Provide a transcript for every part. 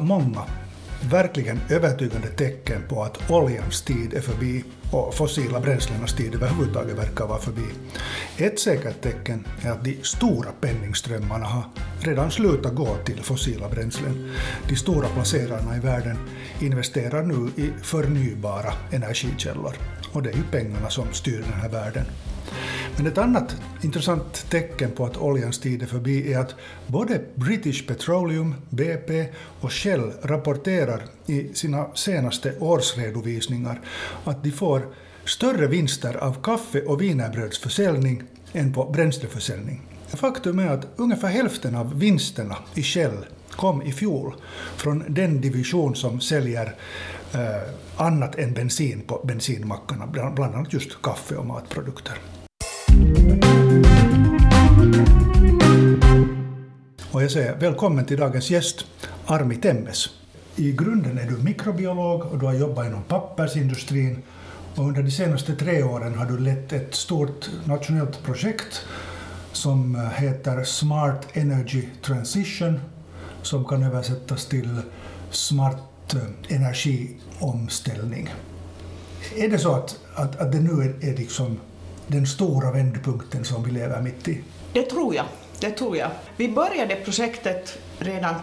många verkligen övertygande tecken på att oljans tid är förbi och fossila bränslenas tid överhuvudtaget verkar vara förbi. Ett säkert tecken är att de stora penningströmmarna har redan slutat gå till fossila bränslen. De stora placerarna i världen investerar nu i förnybara energikällor och det är ju pengarna som styr den här världen. Men ett annat intressant tecken på att oljans tid är förbi är att både British Petroleum, BP och Shell rapporterar i sina senaste årsredovisningar att de får större vinster av kaffe och wienerbrödsförsäljning än på bränsleförsäljning. Faktum är att ungefär hälften av vinsterna i Shell kom i fjol från den division som säljer Eh, annat än bensin på bensinmackarna, bland annat just kaffe och matprodukter. Och jag säger välkommen till dagens gäst, Armi Temmes. I grunden är du mikrobiolog och du har jobbat inom pappersindustrin och under de senaste tre åren har du lett ett stort nationellt projekt som heter Smart Energy Transition som kan översättas till smart Eh, energiomställning. Är det så att, att, att det nu är, är liksom den stora vändpunkten som vi lever mitt i? Det tror jag. Det tror jag. Vi började projektet redan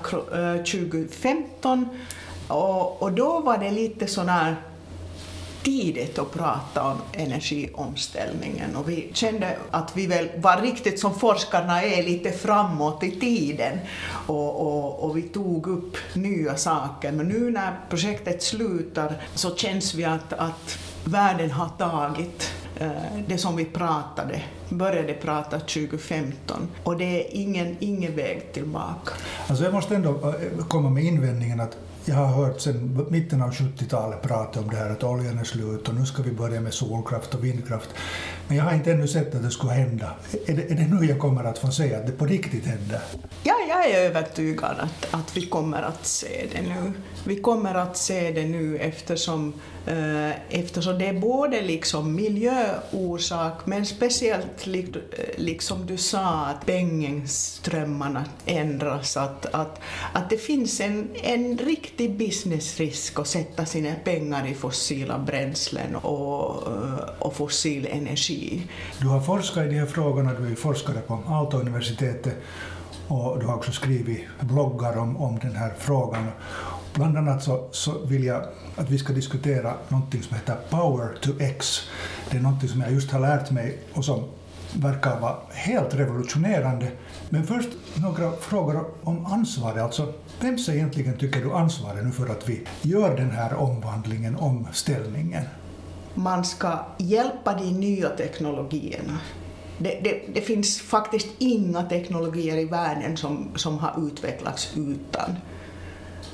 2015 eh, och, och då var det lite sådär tidigt att prata om energiomställningen. Och vi kände att vi väl var riktigt som forskarna är lite framåt i tiden. Och, och, och vi tog upp nya saker. Men nu när projektet slutar så känns vi att, att världen har tagit eh, det som vi pratade, började prata 2015 och det är ingen, ingen väg tillbaka. Alltså jag måste ändå eh, komma med invändningen att jag har hört sedan mitten av 70-talet prata om det här att oljan är slut och nu ska vi börja med solkraft och vindkraft. Men jag har inte ännu sett att det skulle hända. Är det, är det nu jag kommer att få se att det på riktigt händer? Ja, jag är övertygad att, att vi kommer att se det nu. Vi kommer att se det nu eftersom, eh, eftersom det är både liksom miljöorsak men speciellt eh, liksom du sa att penningströmmarna ändras, att, att, att det finns en, en riktig businessrisk att sätta sina pengar i fossila bränslen och, eh, och fossil energi. Du har forskat i de här frågorna, du är forskare på Aalto-universitetet och du har också skrivit bloggar om, om den här frågan. Bland annat så, så vill jag att vi ska diskutera någonting som heter Power to X. Det är någonting som jag just har lärt mig och som verkar vara helt revolutionerande. Men först några frågor om ansvaret. Alltså, vems egentligen tycker du ansvaret nu för att vi gör den här omvandlingen, omställningen? Man ska hjälpa de nya teknologierna. Det, det, det, finns faktiskt inga teknologier i världen som, som har utvecklats utan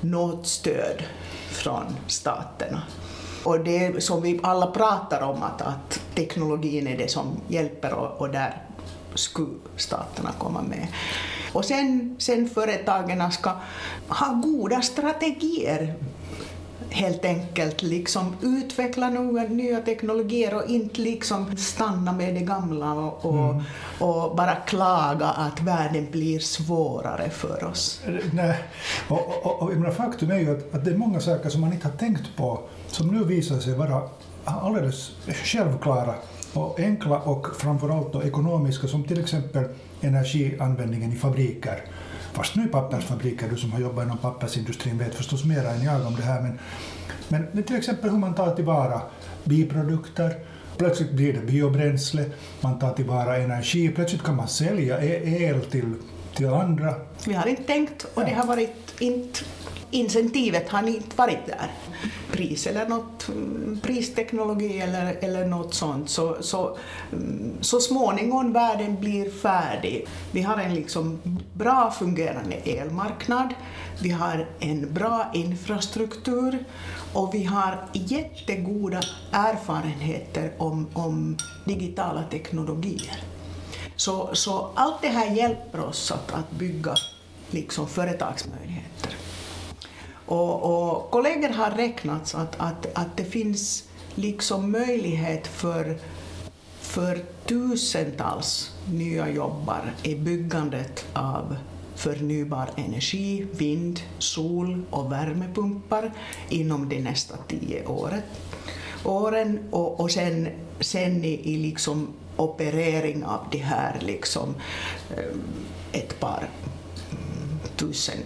något stöd från staterna. Och det som vi alla pratar om, att, att teknologin är det som hjälper och, och där skulle staterna komma med. Och sen, sen företagen ska ha goda strategier helt enkelt liksom utveckla nya teknologier och inte liksom stanna med det gamla och, och, mm. och bara klaga att världen blir svårare för oss. Nej, och, och, och, och faktum är ju att, att det är många saker som man inte har tänkt på som nu visar sig vara alldeles självklara och enkla och framförallt då ekonomiska som till exempel energianvändningen i fabriker fast nu pappersfabriker, du som har jobbat inom pappersindustrin vet förstås mer än jag om det här, men, men, men till exempel hur man tar tillvara biprodukter, plötsligt blir det biobränsle, man tar tillvara energi, plötsligt kan man sälja e- el till, till andra. Vi har inte tänkt och det har varit inte incentivet har inte varit där. Pris eller något, mm, pristeknologi eller, eller något sånt. Så, så, mm, så småningom världen blir färdig. Vi har en liksom bra fungerande elmarknad, vi har en bra infrastruktur och vi har jättegoda erfarenheter om, om digitala teknologier. Så, så allt det här hjälper oss att, att bygga liksom företagsmöjligheter. Och, och kollegor har räknat att, att, att det finns liksom möjlighet för, för tusentals nya jobbar i byggandet av förnybar energi, vind, sol och värmepumpar inom de nästa tio året, åren och, och sen, sen i, i liksom operering av det här liksom eh, ett par tusen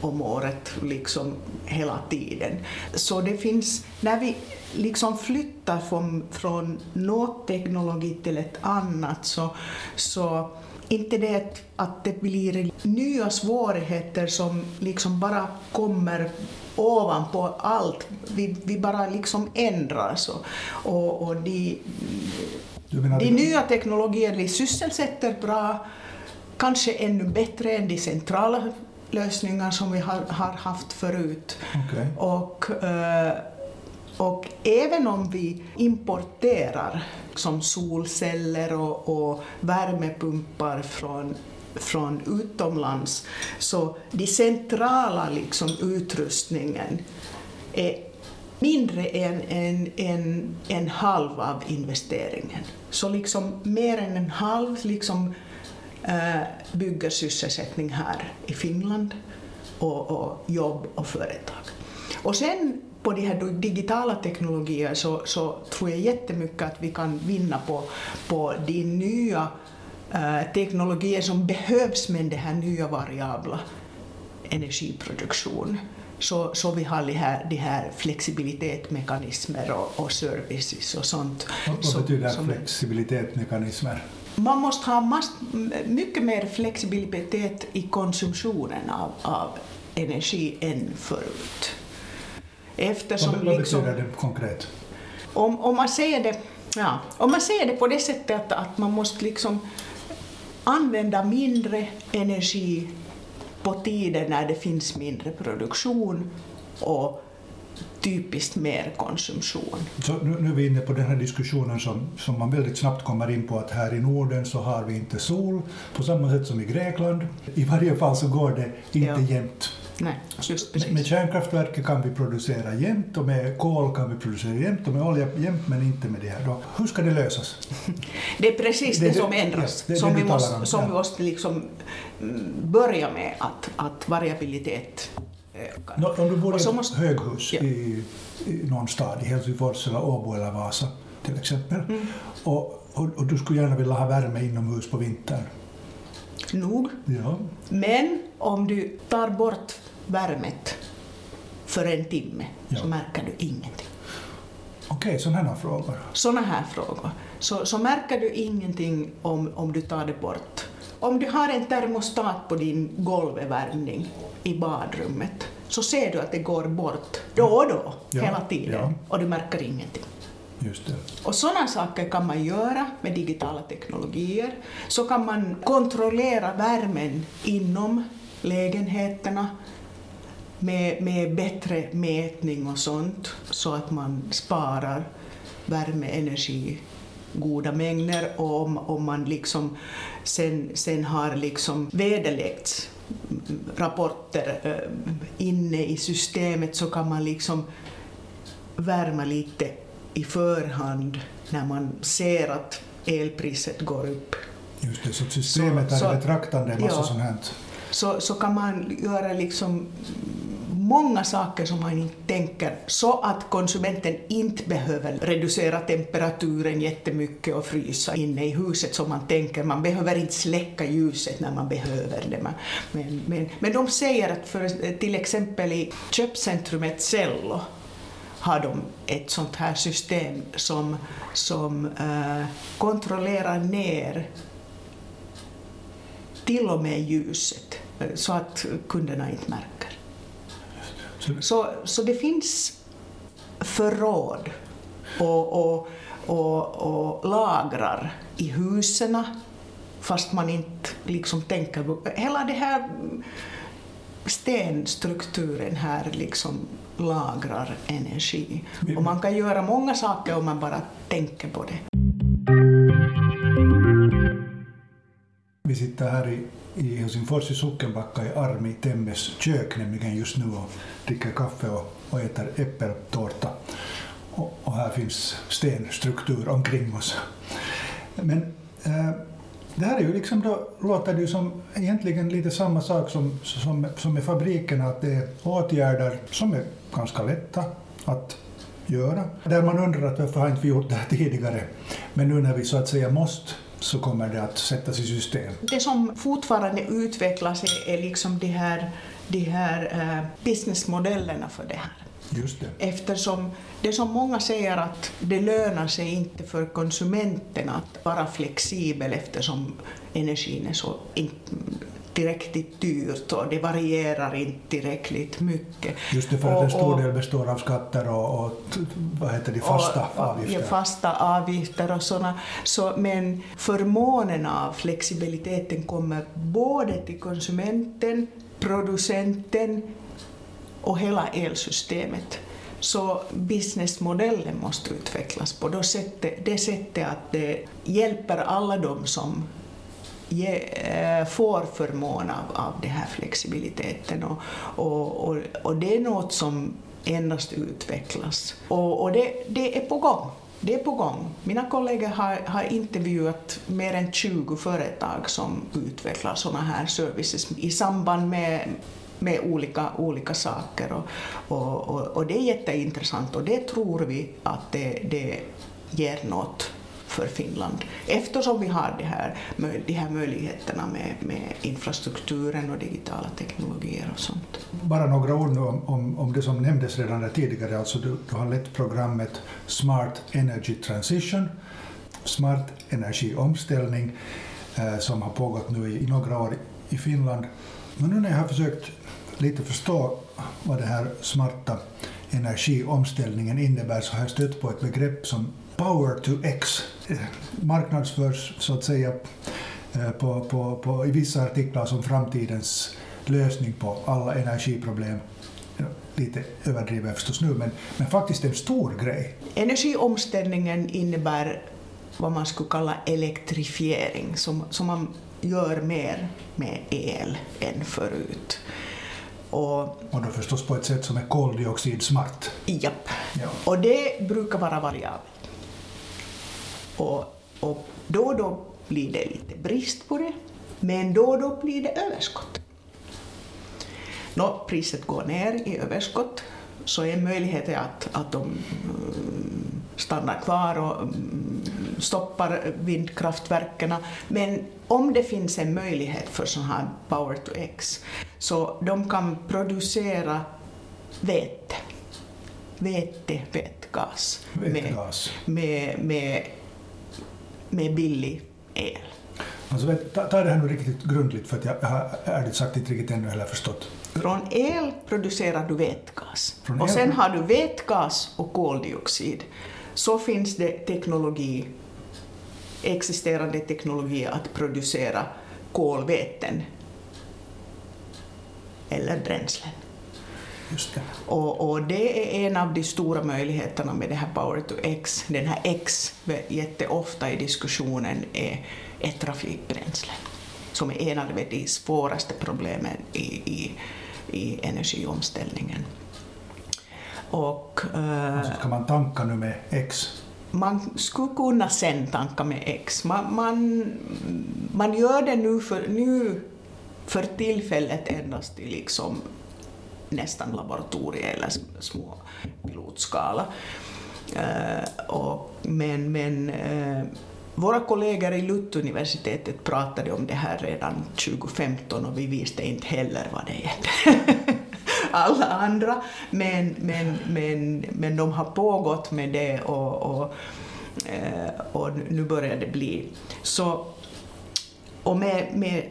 om året liksom hela tiden. Så det finns, när vi liksom flyttar från, från något teknologi till ett annat så, så inte det att det blir nya svårigheter som liksom bara kommer ovanpå allt. Vi, vi bara liksom ändras och, och, och de, de nya teknologierna sysselsätter bra, kanske ännu bättre än de centrala lösningar som vi har, har haft förut. Okay. Och, eh, och även om vi importerar som solceller och, och värmepumpar från från utomlands, så den centrala liksom, utrustningen är mindre än en, en, en halv av investeringen. Så liksom mer än en halv liksom, bygger sysselsättning här i Finland och, och jobb och företag. Och sen på de här digitala teknologier så, så tror jag jättemycket att vi kan vinna på, på de nya äh, teknologier som behövs med den här nya variabla energiproduktion. Så, så vi har de här, de här flexibilitetmekanismer och, och services och sånt. Vad betyder flexibilitetmekanismer? Man måste ha mycket mer flexibilitet i konsumtionen av, av energi än förut. Eftersom vad, vad liksom, betyder det konkret? Om, om, man säger det, ja, om man säger det på det sättet att, att man måste liksom använda mindre energi på tider när det finns mindre produktion och typiskt mer konsumtion. Så nu, nu är vi inne på den här diskussionen som, som man väldigt snabbt kommer in på att här i Norden så har vi inte sol på samma sätt som i Grekland. I varje fall så går det inte ja. jämnt. Nej, just precis. Med kärnkraftverket kan vi producera jämt och med kol kan vi producera jämt och med olja jämt men inte med det här. Då, hur ska det lösas? det är precis det, det som ändras, ja, det, som, vi måste, som vi måste liksom mm, börja med att, att variabilitet ökar. No, om du bor i ett måste, höghus ja. i, i någon stad, i Helsingfors eller Åbo eller Vasa till exempel, mm. och, och, och, du skulle gärna vilja ha värme inomhus på vintern. Nog. Ja. Men om du tar bort värmet för en timme ja. så märker du ingenting. Okej, okay, sådana här frågor. Sådana här frågor. Så, så märker du ingenting om, om du tar det bort. Om du har en termostat på din golvvärmning i badrummet så ser du att det går bort då och då, ja, hela tiden, ja. och du märker ingenting. Och sådana saker kan man göra med digitala teknologier. Så kan man kontrollera värmen inom lägenheterna med, med bättre mätning och sånt så att man sparar värmeenergi goda mängder och om, om man liksom sen, sen har liksom vederläggt rapporter äh, inne i systemet så kan man liksom värma lite i förhand när man ser att elpriset går upp. Just det, så systemet så, är i betraktande massa ja, sånt här. Så, så kan man göra liksom många saker som man inte tänker så att konsumenten inte behöver reducera temperaturen jättemycket och frysa inne i huset som man tänker. Man behöver inte släcka ljuset när man behöver det. Men, men, men de säger att för, till exempel i köpcentrumet Cello har de ett sånt här system som, som äh, kontrollerar ner till och med ljuset eh, så att kunderna inte märker. Så, så det finns förråd och, och, och, och lagrar i husen fast man inte liksom tänker på... Hela det här stenstrukturen här liksom lagrar energi. Och man kan göra många saker om man bara tänker på det. Vi sitter här i i Helsingfors i Sockenbacka i Armi Temmes kök nämligen just nu och dricker kaffe och, och äter äppeltårta. Och, och, här finns stenstruktur omkring oss. Men äh, Det här är ju liksom då, låter det ju som egentligen lite samma sak som, som, som med fabrikerna, att det är åtgärder som är ganska lätta att göra. Där man undrar att varför har inte vi gjort det här tidigare? Men nu när vi så att säga måste så kommer det att sättas i system. Det som fortfarande utvecklas är, är liksom de här, de här uh, businessmodellerna för det här. Just det. Eftersom det som många säger att det lönar sig inte för konsumenten att vara flexibel eftersom energin är så tillräckligt dyrt och det varierar inte tillräckligt mycket. Just det, för att en stor del består av skatter och, och vad heter det, fasta och, avgifter. Ja, fasta avgifter och sådana. Så, men förmånen av flexibiliteten kommer både till konsumenten, producenten och hela elsystemet. Så businessmodellen måste utvecklas på det sättet, det sättet att det hjälper alla de som ge, eh, får förmån av, av den här flexibiliteten. Och, och, och, och, det är något som endast utvecklas. Och, och det, det är på gång. Det är på gång. Mina kollegor har, har intervjuat mer än 20 företag som utvecklar sådana här services i samband med med olika, olika saker. Och, och, och, och, det är jätteintressant och det tror vi att det, det ger något för Finland eftersom vi har de här, de här möjligheterna med, med infrastrukturen och digitala teknologier och sånt. Bara några ord om, om, om det som nämndes redan tidigare, alltså du, du har lett programmet Smart Energy Transition, smart energiomställning, eh, som har pågått nu i, i några år i Finland. Men nu när jag har försökt lite förstå vad den här smarta energiomställningen innebär så har jag stött på ett begrepp som Power to X. Marknadsförs så att säga eh, på, på, på, i vissa artiklar som framtidens lösning på alla energiproblem. Lite överdrivet förstås nu, men, men faktiskt en stor grej. Energiomställningen innebär vad man skulle kalla elektrifiering, som, som man gör mer med el än förut. Och, och då förstås på ett sätt som är koldioxidsmart. Japp. Ja. Och det brukar vara variabelt. Och, och då och då blir det lite brist på det, men då och då blir det överskott. Nå, priset går ner i överskott, så är möjligheten att, att de mm, stannar kvar och mm, stoppar vindkraftverken. Men om det finns en möjlighet för sån här Power to X, så de kan producera vete, vete, vätgas, vätgas. Med, med, med med billig el. Alltså, ta, ta det här nu riktigt grundligt för att jag har ärligt sagt inte riktigt ännu heller förstått. Från el producerar du vätgas Från och sen har du vätgas och koldioxid. Så finns det teknologi, existerande teknologi att producera kolväten eller bränslen. Och, och, det är en av de stora möjligheterna med det här Power to X. Den här X, jätteofta i diskussionen, är, är trafikbränslen, som är en av de svåraste problemen i, i, i energiomställningen. Och, uh, alltså ska man tanka nu med X? Man skulle kunna sen tanka med X. Man, man, man gör det nu för, nu för tillfället endast i liksom nästan laboratorier eller små pilotskala. Uh, och, men men uh, våra kollegor i Lutuniversitetet pratade om det här redan 2015 och vi visste inte heller vad det är. Alla andra, men, men, men, men de har pågått med det och, och, uh, och nu börjar det bli. Så, och med, med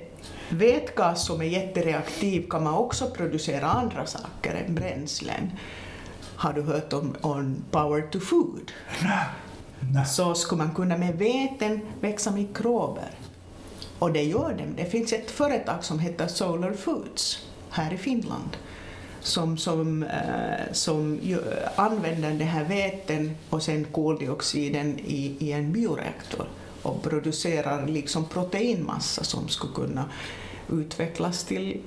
Vätgas som är jättereaktiv kan man också producera andra saker än bränslen. Har du hört om, om power to food? Nej. Så skulle man kunna med väten växa mikrober. Och det gör de. Det finns ett företag som heter Solar Foods här i Finland som, som, äh, som använder den här väten och sen koldioxiden i, i en bioreaktor och producerar liksom proteinmassa som skulle kunna utvecklas till,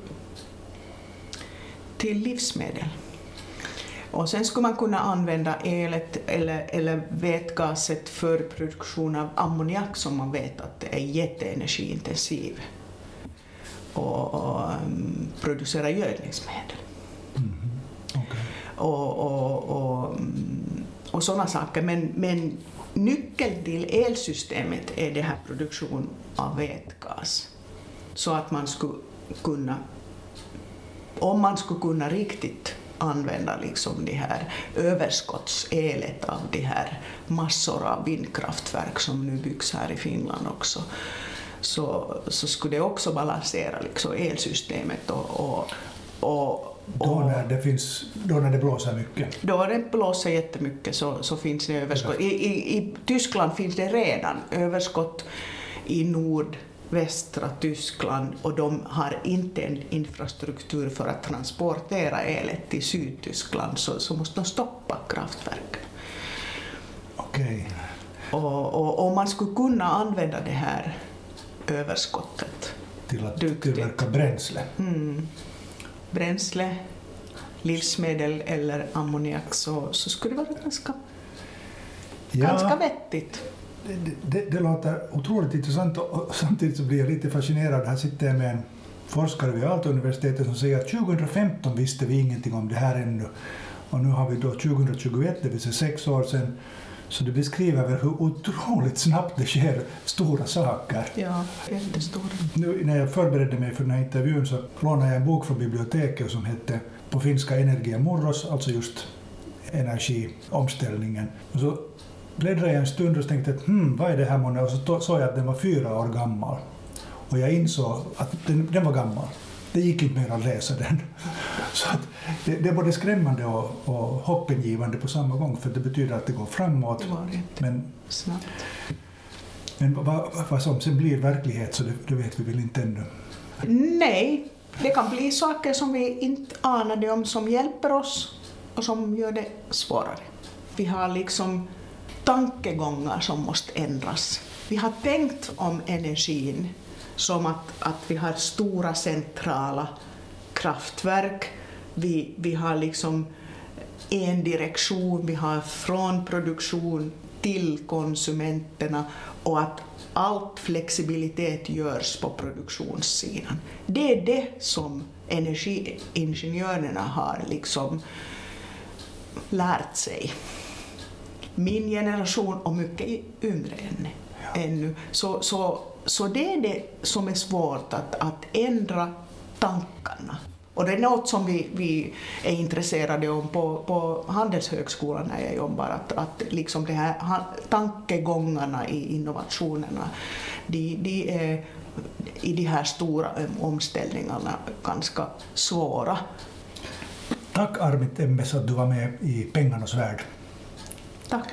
till livsmedel. Och sen skulle man kunna använda elet eller, eller vätgaset för produktion av ammoniak som man vet att är jätteenergiintensiv och, och um, producera gödningsmedel. Mm. Okay. Och, och, och, mm, och sådana saker. Men, men nyckeln till elsystemet är det här produktion av vätgas. Så att man skulle kunna, om man skulle kunna riktigt använda liksom det här överskottselet av de här massor av vindkraftverk som nu byggs här i Finland också, så, så skulle det också balansera liksom elsystemet och, och, och då när, det finns, då när det blåser mycket? Då det blåser jättemycket så, så finns det överskott. I, i, I Tyskland finns det redan överskott i nordvästra Tyskland och de har inte en infrastruktur för att transportera elet till Sydtyskland så, så måste de stoppa kraftverken. Okej. Okay. Och, och, och man skulle kunna använda det här överskottet till att tillverka bränsle. Mm bränsle, livsmedel eller ammoniak så, så skulle det vara ganska, ja, ganska vettigt. Det, det, det, låter otroligt intressant och samtidigt så blir jag lite fascinerad. Här sitter jag med en forskare vid Aalto-universitetet som säger att 2015 visste vi ingenting om det här ännu. Och nu har vi då 2021, det vill säga sex år sedan, så det beskriver hur otroligt snabbt det sker stora saker. Ja, jättestora. Nu när jag förberedde mig för den här intervjun så lånade jag en bok från biblioteket som hette på finska Energia Murros, alltså just energiomställningen. Och så bläddrade jag en stund och tänkte att hmm, vad är det här månne? Och så såg jag att den var fyra år gammal. Och jag insåg att den, den var gammal. Det gick inte mer att läsa den. Så det, det, är både skrämmande och, och hoppingivande på samma gång för det betyder att det går framåt. men snabbt. Men vad, vad som sen blir verklighet så det, det vet vi väl inte ännu? Nej, det kan bli saker som vi inte anade om som hjälper oss och som gör det svårare. Vi har liksom tankegångar som måste ändras. Vi har tänkt om energin som att, att vi har stora centrala kraftverk vi, vi har liksom en direktion, vi har från produktion till konsumenterna och att allt flexibilitet görs på produktionssidan. Det är det som energiingenjörerna har liksom lärt sig. Min generation och mycket yngre än, ännu. Så, så, så det är det som är svårt, att, att ändra tankarna. Och det är något som vi, vi är intresserade om på, på Handelshögskolan när jag jobbar, att, att liksom de här tankegångarna i innovationerna, de, de är i de här stora omställningarna ganska svåra. Tack Armit Emmes att du var med i Pengarnas värld. Tack.